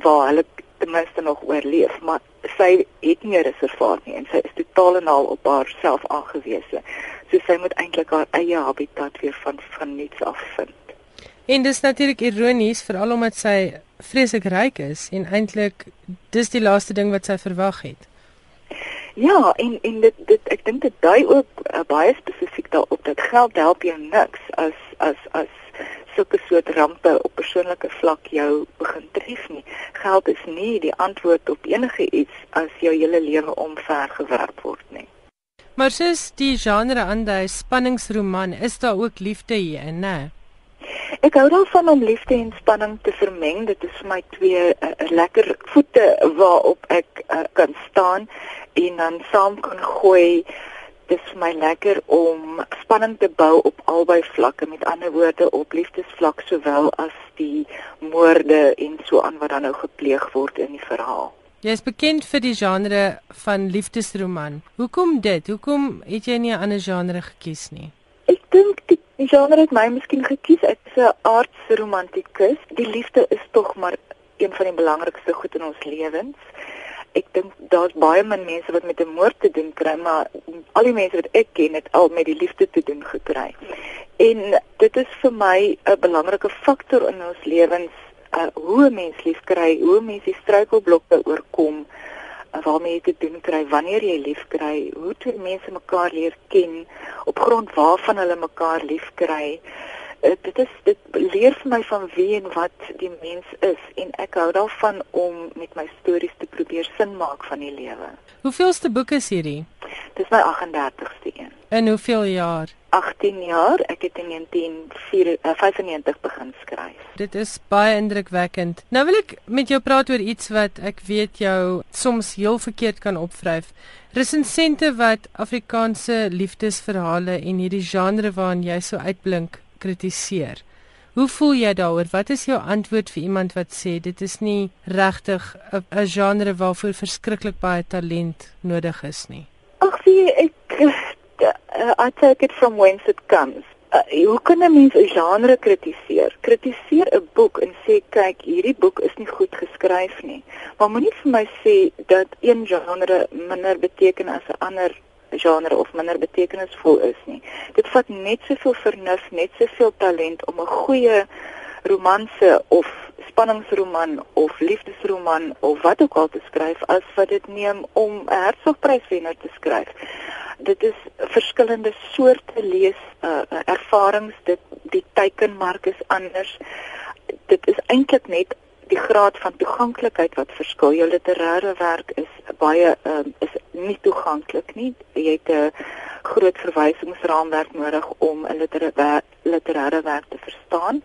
waar hulle ten minste nog oorleef, maar sy het nie 'n reservaat nie en sy is totaal en al op haarself aangewese. So sy moet eintlik haar eie habitat weer van van niks af vind. En dis natuurlik ironies veral omdat sy vreeslik ryk is en eintlik dis die laaste ding wat sy verwag het. Ja, en en dit dit ek dink dit dui ook uh, baie spesifiek daarop dat geld help jou niks as as as sulke soort rampe op persoonlike vlak jou begin tref nie. Geld is nie die antwoord op enige iets as jou hele lewe omvergewerp word nie. Maar soos die genre aandui spanningsroman, is daar ook liefde hierin, né? Ek hou daarvan om liefde en spanning te vermeng. Dit is vir my twee uh, lekker voete waarop ek uh, kan staan en dan saam kan gooi dis vir my lekker om spanning te bou op albei vlakke met ander woorde op liefdesvlak sowel as die moorde en so aan wat dan nou gepleeg word in die verhaal. Jy is bekend vir die genre van liefdesroman. Hoekom dit? Hoekom het jy nie 'n ander genre gekies nie? Ek dink die, die genre het my miskien gekies uit 'n aardsromantikus. Die liefde is tog maar een van die belangrikste goed in ons lewens ek dink daar's baie min mense wat met 'n moord te doen kry, maar al die mense wat ek ken het al met die liefde te doen gekry. En dit is vir my 'n belangrike faktor in ons lewens, uh, hoe 'n mens lief kry, hoe mense die struikelblokke oorkom, waarmee jy te doen kry wanneer jy lief kry, hoe twee mense mekaar leer ken, op grond waarvan hulle mekaar lief kry. Uh, dit is dit leer vir my van wie en wat die mens is en ek hou daarvan om met my stories te probeer sin maak van die lewe. Hoeveelste boek is hierdie? Dis my 38ste een. In hoeveel jaar? 18 jaar. Ek het in 1995 begin skryf. Dit is baie indrukwekkend. Nou wil ek met jou praat oor iets wat ek weet jou soms heel verkeerd kan opvryf. Resensente wat Afrikaanse liefdesverhale en hierdie genre waarin jy so uitblink kritiseer. Hoe voel jy daaroor? Wat is jou antwoord vir iemand wat sê dit is nie regtig 'n genre waarvoor verskriklik baie talent nodig is nie? Ag, sien ek uh, I take it from whence it comes. Uh, hoe kan 'n mens 'n genre kritiseer? Kritiseer 'n boek en sê kyk, hierdie boek is nie goed geskryf nie. Maar moenie vir my sê dat een genre minder beteken as 'n ander genre of minder betekenisvol is nie. Dit vat net soveel vernuf, net soveel talent om 'n goeie romanse of spanningsroman of liefdesroman of wat ook al te skryf as wat dit neem om 'n Hertzogpryswenner te skryf. Dit is verskillende soorte lees uh, ervarings. Dit die teikenmark is anders. Dit is eintlik net die graad van toeganklikheid wat verskil. Jou literêre werk is baie um, is nie toeganklik nie jy het 'n groot verwysingsraamwerk nodig om 'n literêre literêre werk te verstaan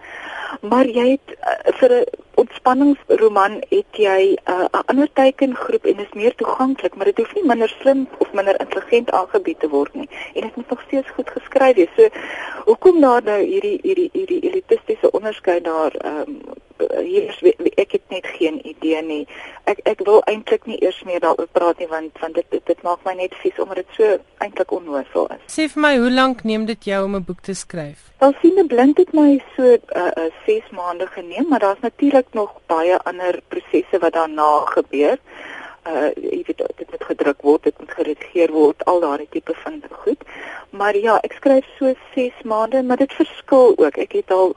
maar jy het uh, vir 'n ontspanningsroman het jy 'n uh, ander teikengroep en is meer toeganklik, maar dit hoef nie minder slim of minder intelligent aangebied te word nie. En dit moet nog steeds goed geskryf wees. So hoekom daar nou hierdie hierdie hierdie elitistiese onderskeid daar ehm um, hier ek het net geen idee nie. Ek ek wil eintlik nie eers meer daaroor praat nie want want dit dit, dit maak my net vies omdat dit so eintlik onnoosvol is. Sê vir my, hoe lank neem dit jou om 'n boek te skryf? Wel sien 'n blind het my so 'n uh, uh, 6 maande geneem, maar daar's natuurlik nog baie ander prosesse wat daarna gebeur. Uh jy weet dit moet gedruk word, dit moet geredigeer word, al daardie tipe van goed. Maar ja, ek skryf so 6 maande, maar dit verskil ook. Ek het al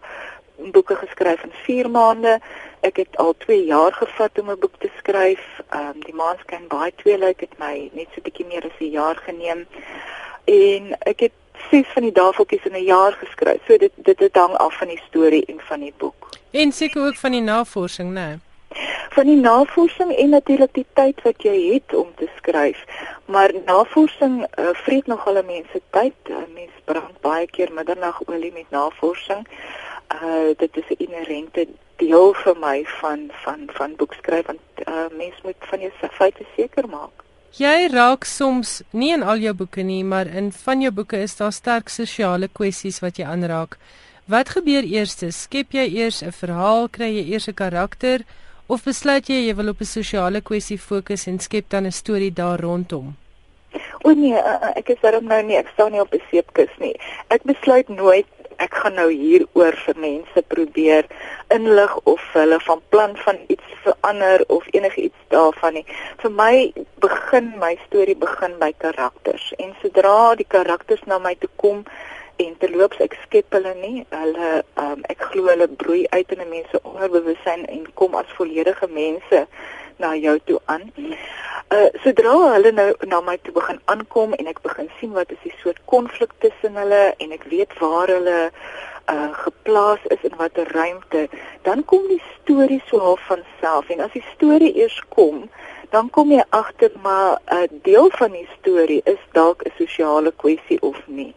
boeke geskryf in 4 maande. Ek het al 2 jaar gevat om 'n boek te skryf. Ehm um, die Maanskyn baie twee lyk het my net so bietjie meer as 'n jaar geneem. En ek het ses van die daveltjies in 'n jaar geskryf. So dit dit dit hang af van die storie en van die boek. En seker ook van die navorsing, né? Nee? Van die navorsing en natuurlik die tyd wat jy het om te skryf. Maar navorsing uh, vreet nogal 'n mens se tyd. 'n Mens brand baie keer middernagolie met navorsing uh dit is 'n inherente deel vir my van van van boekskryf want uh mens moet van jou feite seker maak. Jy raak soms nie in al jou boeke nie, maar in van jou boeke is daar sterk sosiale kwessies wat jy aanraak. Wat gebeur eers? Skep jy eers 'n verhaal, kry jy eers 'n karakter of besluit jy jy wil op 'n sosiale kwessie fokus en skep dan 'n storie daar rondom? O nee, uh, ek is daarom nou nie, ek staan nie op 'n seepkus nie. Ek besluit nooit ek gaan nou hieroor vir mense probeer inlig of hulle van plan van iets verander of enigiets daarvan nie. Vir my begin my storie begin by karakters en sodra die karakters na my toe kom en terloops ek skep hulle nie hulle um, ek glo hulle broei uit in 'n mens se onderbewussyn en kom as volledige mense na jou toe aan. Uh sodra hulle nou na my toe begin aankom en ek begin sien wat is die soort konflik tussen hulle en ek weet waar hulle uh geplaas is in watter ruimte, dan kom die storie so half van self en as die storie eers kom, dan kom jy agter maar 'n uh, deel van die storie is dalk 'n sosiale kwessie of nie.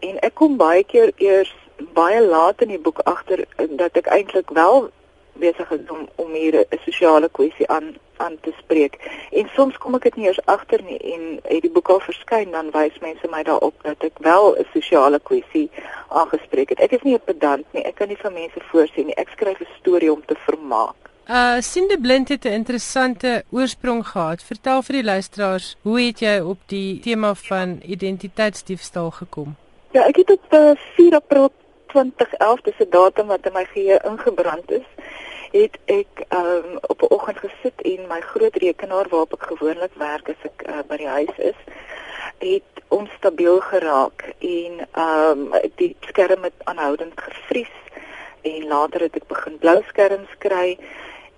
En ek kom baie keer eers baie laat in die boek agter uh, dat ek eintlik wel besig is om om hier 'n sosiale kwessie aan aan te spreek. En soms kom ek dit nie eers agter nie en het die boek al verskyn dan wys mense my daarop dat ek wel 'n sosiale kwessie aangespreek het. Ek is nie 'n pedant nie. Ek kan nie vir mense voorsien nie. Ek skryf 'n storie om te vermaak. Uh Sinde Blind het 'n interessante oorsprong gehad. Vertel vir die luisteraars, hoe het jy op die tema van identiteitsdiefstal gekom? Ja, ek het op uh, 4 April 2011, dis 'n datum wat in my geheue ingebrand is het ek um, op 'n oggend gesit en my groot rekenaar waarop ek gewoonlik werk as ek uh, by die huis is, het onstabiel geraak en ehm um, die skerm het aanhoudend gevries en later het ek begin blou skerms kry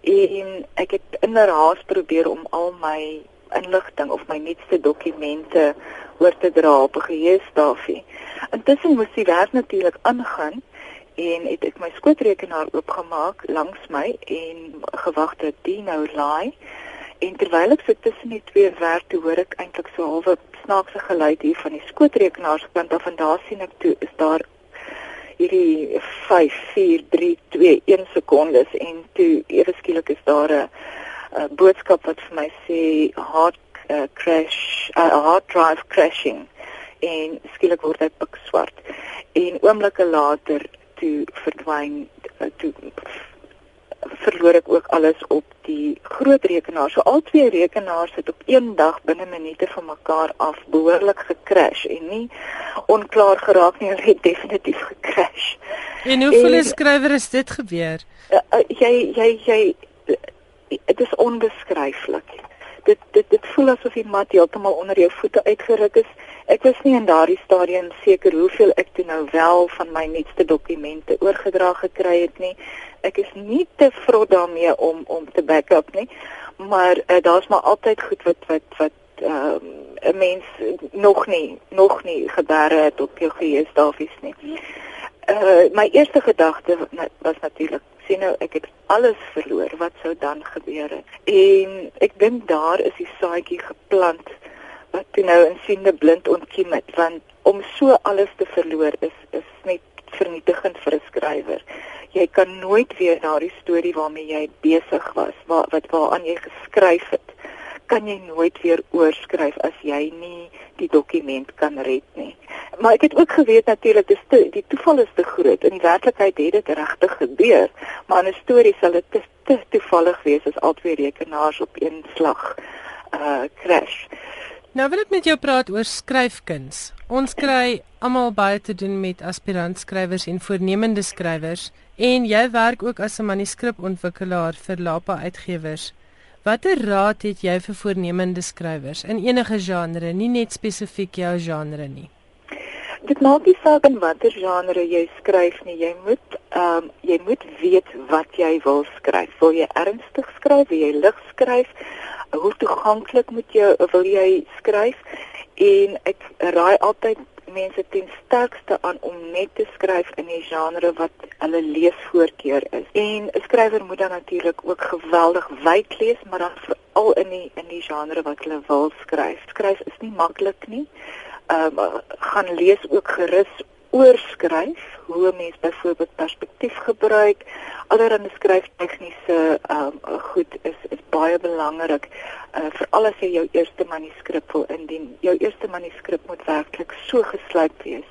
en ek het in 'n haas probeer om al my inligting of my nuutste dokumente oor te dra op 'n geheuestafie. Intussen moes die werk natuurlik aangaan en het ek my skootrekenaar oopgemaak langs my en gewag dat dit nou laai. En terwyl ek so tussen die twee werk toe hoor ek eintlik so halwe snaakse geluid hier van die skootrekenaarskant af en daar sien ek toe is daar hierdie 5 4 3 2 1 sekondes en toe ewe skielik is daar 'n uh, boodskap wat vir my sê hard uh, crash uh, hard drive crashing en skielik word dit pik swart en oomblikke later toe verdwyn uh, toe verloor ek ook alles op die groot rekenaar. So al twee rekenaars het op een dag binne minute van mekaar af behoorlik gekrash en nie onklaar geraak nie, hulle het definitief gekrash. En hoeveel skrywer is dit gebeur? Uh, uh, jy jy jy dit is onbeskryflik. Dit dit dit voel asof die mat heeltemal onder jou voete uitgeruk is. Ek was nie in daardie stadium seker hoeveel ek toe nou wel van my nuutste dokumente oorgedra gekry het nie. Ek is nie te vrot daarmee om om te backup nie. Maar uh, daar's maar altyd goed wat wat wat ehm um, 'n mens nog nie nog nie gebeure het op jou geheuestafies nie. Uh my eerste gedagte was natuurlik sien nou ek het alles verloor wat sou dan gebeur het. En ek dink daar is die saadjie geplant wat toe nou in siende blind ontkiem het want om so alles te verloor is is net vernietigend vir 'n skrywer. Jy kan nooit weer daardie storie waarmee jy besig was wat wat waaraan jy geskryf het kan jy nooit weer oorskryf as jy nie die dokument kan red nie. Maar ek het ook geweet natuurlik dis te, die toeval is te groot. In werklikheid het dit regtig gebeur, maar 'n storie sal dit te, te toevallig wees as al twee rekenaars op een slag uh crash. Nou wil ek met jou praat oor skryfkuns. Ons kry almal baie te doen met aspirant skrywers en voornemende skrywers en jy werk ook as 'n manuskripontwikkelaar vir Lapa Uitgewers. Watter raad het jy vir voornemende skrywers in enige genre, nie net spesifiek jou genre nie? Dit maak nie saak in watter genre jy skryf nie. Jy moet ehm um, jy moet weet wat jy wil skryf. Wil jy ernstig skryf? Wil jy lig skryf? Hoe toeganklik moet jy wil jy skryf? En ek raai altyd mense ten sterkste aan om net te skryf in die genre wat hulle leesvoorkeur is. En 'n skrywer moet dan natuurlik ook geweldig wyd lees, maar dan veral in die in die genre wat hulle wil skryf. Skryf is nie maklik nie. Ehm um, gaan lees ook gerus oorskryf hoe 'n mens byvoorbeeld perspektief gebruik allerhande skryftegniese ehm um, goed is is baie belangrik uh, veral as jy jou eerste manuskrip wil indien. Jou eerste manuskrip moet werklik so gesluit wees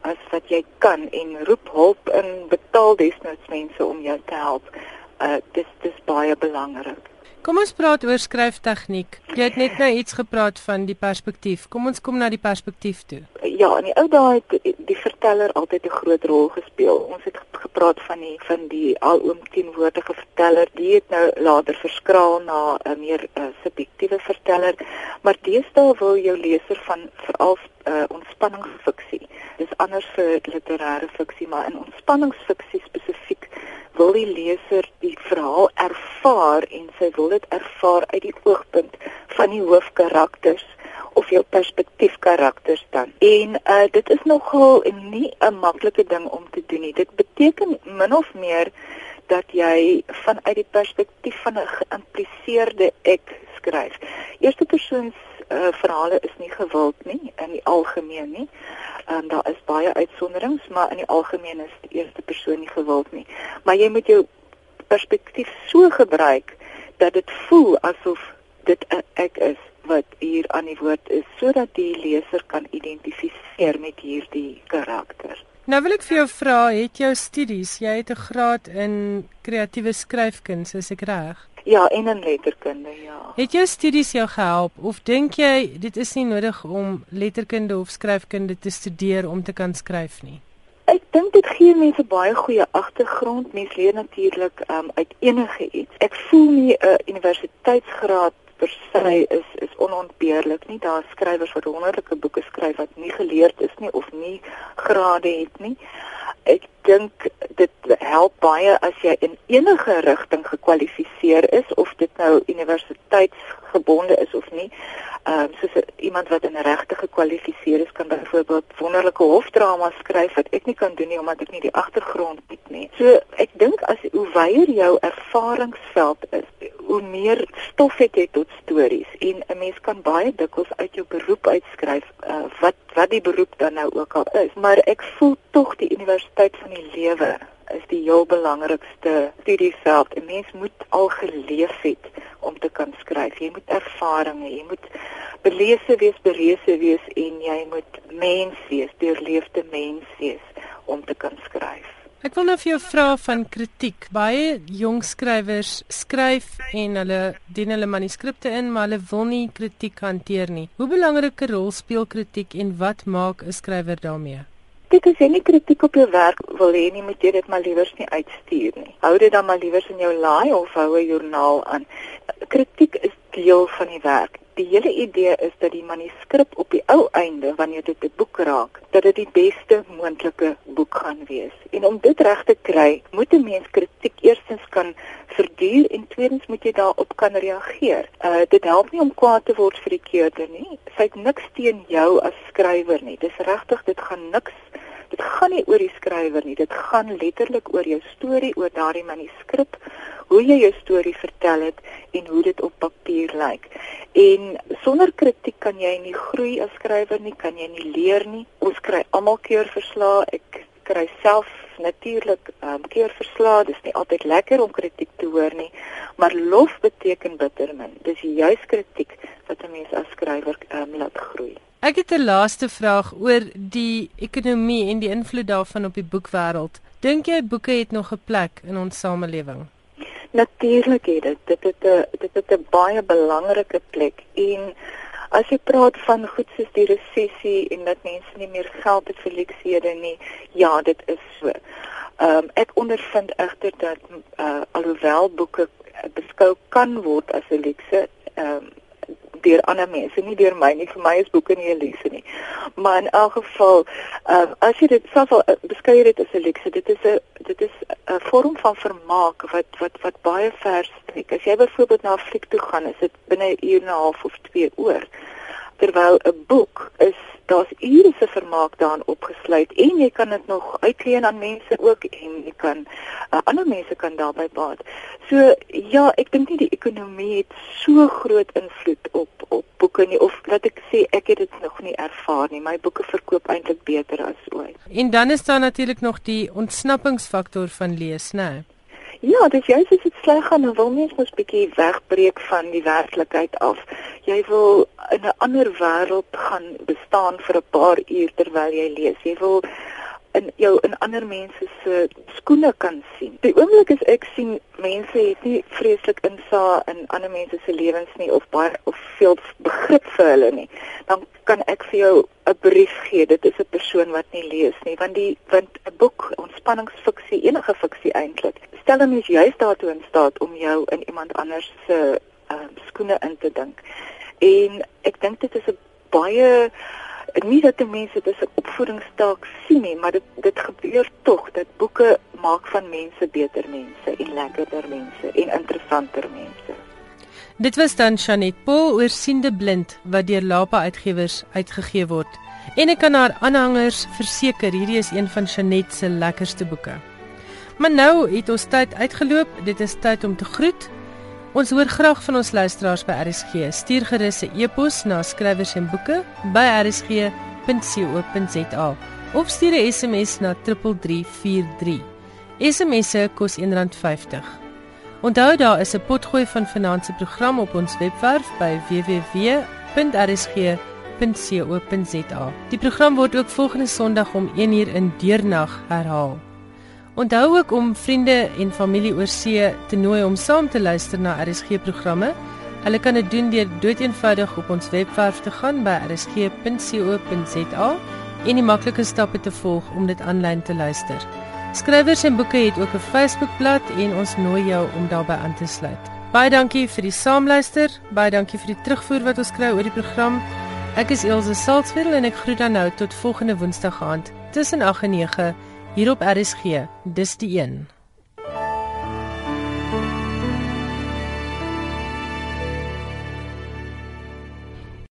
as wat jy kan en roep hulp in betaal desnoods mense om jou te help. Uh, dis dis baie belangrik Kom ons praat oor skryftegniek. Jy het net nou iets gepraat van die perspektief. Kom ons kom na die perspektief toe. Ja, in die ou dae het die verteller altyd 'n groot rol gespeel. Ons het gepraat van die van die alomteenwoordige verteller. Die het nou later verskraal na 'n meer uh, subjektiewe verteller, maar deesdae wil jou leser van veral uh, ontspanningsfiksie. Dis anders vir literêre fiksie, maar in ontspanningsfiksie spesifiek wil die leser die verhaal ervaar en sy wil dit ervaar uit die oogpunt van die hoofkarakters of jou perspektief karakters dan. En uh dit is nogal nie 'n maklike ding om te doen nie. Dit beteken min of meer dat jy vanuit die perspektief van 'n geïmpliseerde ek skryf. Eerste persoons uh, verhale is nie gewild nie in die algemeen nie. Ehm um, daar is baie uitsonderings, maar in die algemeen is die eerste persoon nie gewild nie. Maar jy moet jou perspektief so gebruik dat dit voel asof dit ek is wat hier aan die woord is sodat die leser kan identifiseer met hierdie karakter. Nou wil ek vir jou vra, het jou studies, jy het 'n graad in kreatiewe skryfkuns, is ek reg? Ja, en in letterkunde, ja. Het jou studies jou gehelp of dink jy dit is nie nodig om letterkunde of skryfkunde te studeer om te kan skryf nie? Ek dink dit gee mense baie goeie agtergrond. Mense leer natuurlik um, uit enige iets. Ek voel nie 'n uh, universiteitsgraad per se is is onontbeerlik nie. Daar skrywers wat wonderlike boeke skryf wat nie geleerd is nie of nie grade het nie. Ek dink dit help baie as jy in enige rigting gekwalifiseer is of dit nou universiteitsgebonde is of nie. Ehm um, soos iemand wat in regte gekwalifiseer is kan byvoorbeeld wonderlike hofdrama skryf wat ek nie kan doen nie omdat ek nie die agtergrond het nie. So ek dink as hoe wyer jou ervaringsveld is, hoe meer stof het jy tot stories en 'n mens kan baie dikwels uit jou beroep uitskryf uh, wat wat die beroep dan nou ook al is. Maar ek voel tog die universiteit van die lewe is die heel belangrikste studieveld. 'n Mens moet al geleef het om te kan skryf. Jy moet ervarings hê, jy moet belese wees, berese wees en jy moet mens wees, deurleefde mens wees om te kan skryf. Ek wil nou vir jou vra van kritiek. Baie jong skrywers skryf en hulle dien hulle manuskripte in, maar hulle wil nie kritiek hanteer nie. Hoe belangrike rol speel kritiek en wat maak 'n skrywer daarmee? Dit is nie kritiek op jou werk wil hê nie, moet jy dit maar liewers nie uitstuur nie. Hou dit dan maar liewers in jou laai of hou 'n joernaal aan. Kritiek is deel van die werk. Die hele idee is dat die manuskrip op die ou einde wanneer dit 'n boek raak, dat dit die beste moontlike boek gaan wees. En om dit reg te kry, moet 'n mens kritiek eerstens kan verduur en tweedens moet jy daarop kan reageer. Uh dit help nie om kwaad te word vir die keurder nie. Sy het niks teen jou as skrywer nie. Dis regtig dit gaan niks Dit gaan nie oor die skrywer nie, dit gaan letterlik oor jou storie, oor daardie manuskrip, hoe jy jou storie vertel het en hoe dit op papier lyk. En sonder kritiek kan jy nie groei as skrywer nie, kan jy nie leer nie. Ons kry almal keurverslae. Ek kry self natuurlik um, keurverslae. Dis nie altyd lekker om kritiek te hoor nie, maar lof beteken bitter min. Dis juis kritiek wat 'n mens as skrywer um, laat groei. Ek het 'n laaste vraag oor die ekonomie en die invloed daarvan op die boekwêreld. Dink jy boeke het nog 'n plek in ons samelewing? Natuurlik het dit. Dit het 'n dit het 'n baie belangrike plek en as jy praat van goed soos die resessie en dat mense nie meer geld het vir leksede nie, ja, dit is so. Ehm um, ek ondervind egter dat uh, alhoewel boeke beskou kan word as 'n lekse, ehm um, deur ander mense, nie deur my nie. Vir my is boeke nie 'n lesse nie. Maar in elk geval, uh, as jy dit self al uh, beskryf dit as 'n lesse, dit is 'n dit is 'n vorm van vermaak wat wat wat baie ver strek. As jy byvoorbeeld na 'n fliek toe gaan, is dit binne 'n uur en 'n half of 2 oor. Terwyl 'n boek is daar's ure se vermaak daarin opgesluit en jy kan dit nog uitleen aan mense ook en jy kan uh, ander mense kan daarbey baat. So ja, ek dink nie die ekonomie het so groot invloed op op boeke nie of laat ek sê ek het dit nog nie ervaar nie. My boeke verkoop eintlik beter as ooit. En dan is daar natuurlik nog die ontsnappingsfaktor van lees, né? Nee? Ja, dis juist as dit sleg gaan, dan wil mens mos bietjie wegbreek van die werklikheid af. Jy wil in 'n ander wêreld gaan bestaan vir 'n paar uur terwyl jy lees. Jy wil in jou in ander mense se skoene kan sien. Die oomblik is ek sien mense het nie vreeslik insa in ander mense se lewens nie of baie of veel begrip vir hulle nie. Dan kan ek vir jou 'n brief gee. Dit is 'n persoon wat nie lees nie, want die want 'n boek, ontspanningsfiksie, enige fiksie eintlik, stel hom is juist daartoe in staat om jou in iemand anders se uh, skoene in te dink. En ek dink dit is 'n baie nie dat die mense dit as 'n opvoedingstaak sien nie, maar dit dit gebeur tog dat boeke maak van mense beter mense en lekkerder mense en interessanter mense. Dit was dan Shanet Paul oor siende blind wat deur Lapa Uitgewers uitgegee word. En ek kan haar aanhangers verseker hierdie is een van Shanet se lekkerste boeke. Maar nou het ons tyd uitgeloop. Dit is tyd om te groet. Ons hoor graag van ons luisteraars by RSG. Stuur gerus 'n e-pos na skrywers en boeke by rsg.co.za of stuur 'n SMS na 3343. SMS'e kos R1.50. Onthou daar is 'n potgooi van finansie program op ons webwerf by www.rsg.co.za. Die program word ook volgende Sondag om 1uur in deernag herhaal. Onthou ook om vriende en familie oor see te nooi om saam te luister na RSG programme. Hulle kan dit doen deur doeteenvoudig op ons webwerf te gaan by rsg.co.za en die maklike stappe te volg om dit aanlyn te luister. Skrywers en boeke het ook 'n Facebookblad en ons nooi jou om daarbey aan te sluit. Baie dankie vir die saamluister. Baie dankie vir die terugvoer wat ons kry oor die program. Ek is Elsje Salzwetel en ek groet dan nou tot volgende Woensdag aand tussen 8 en 9 hier op RSG. Dis die een.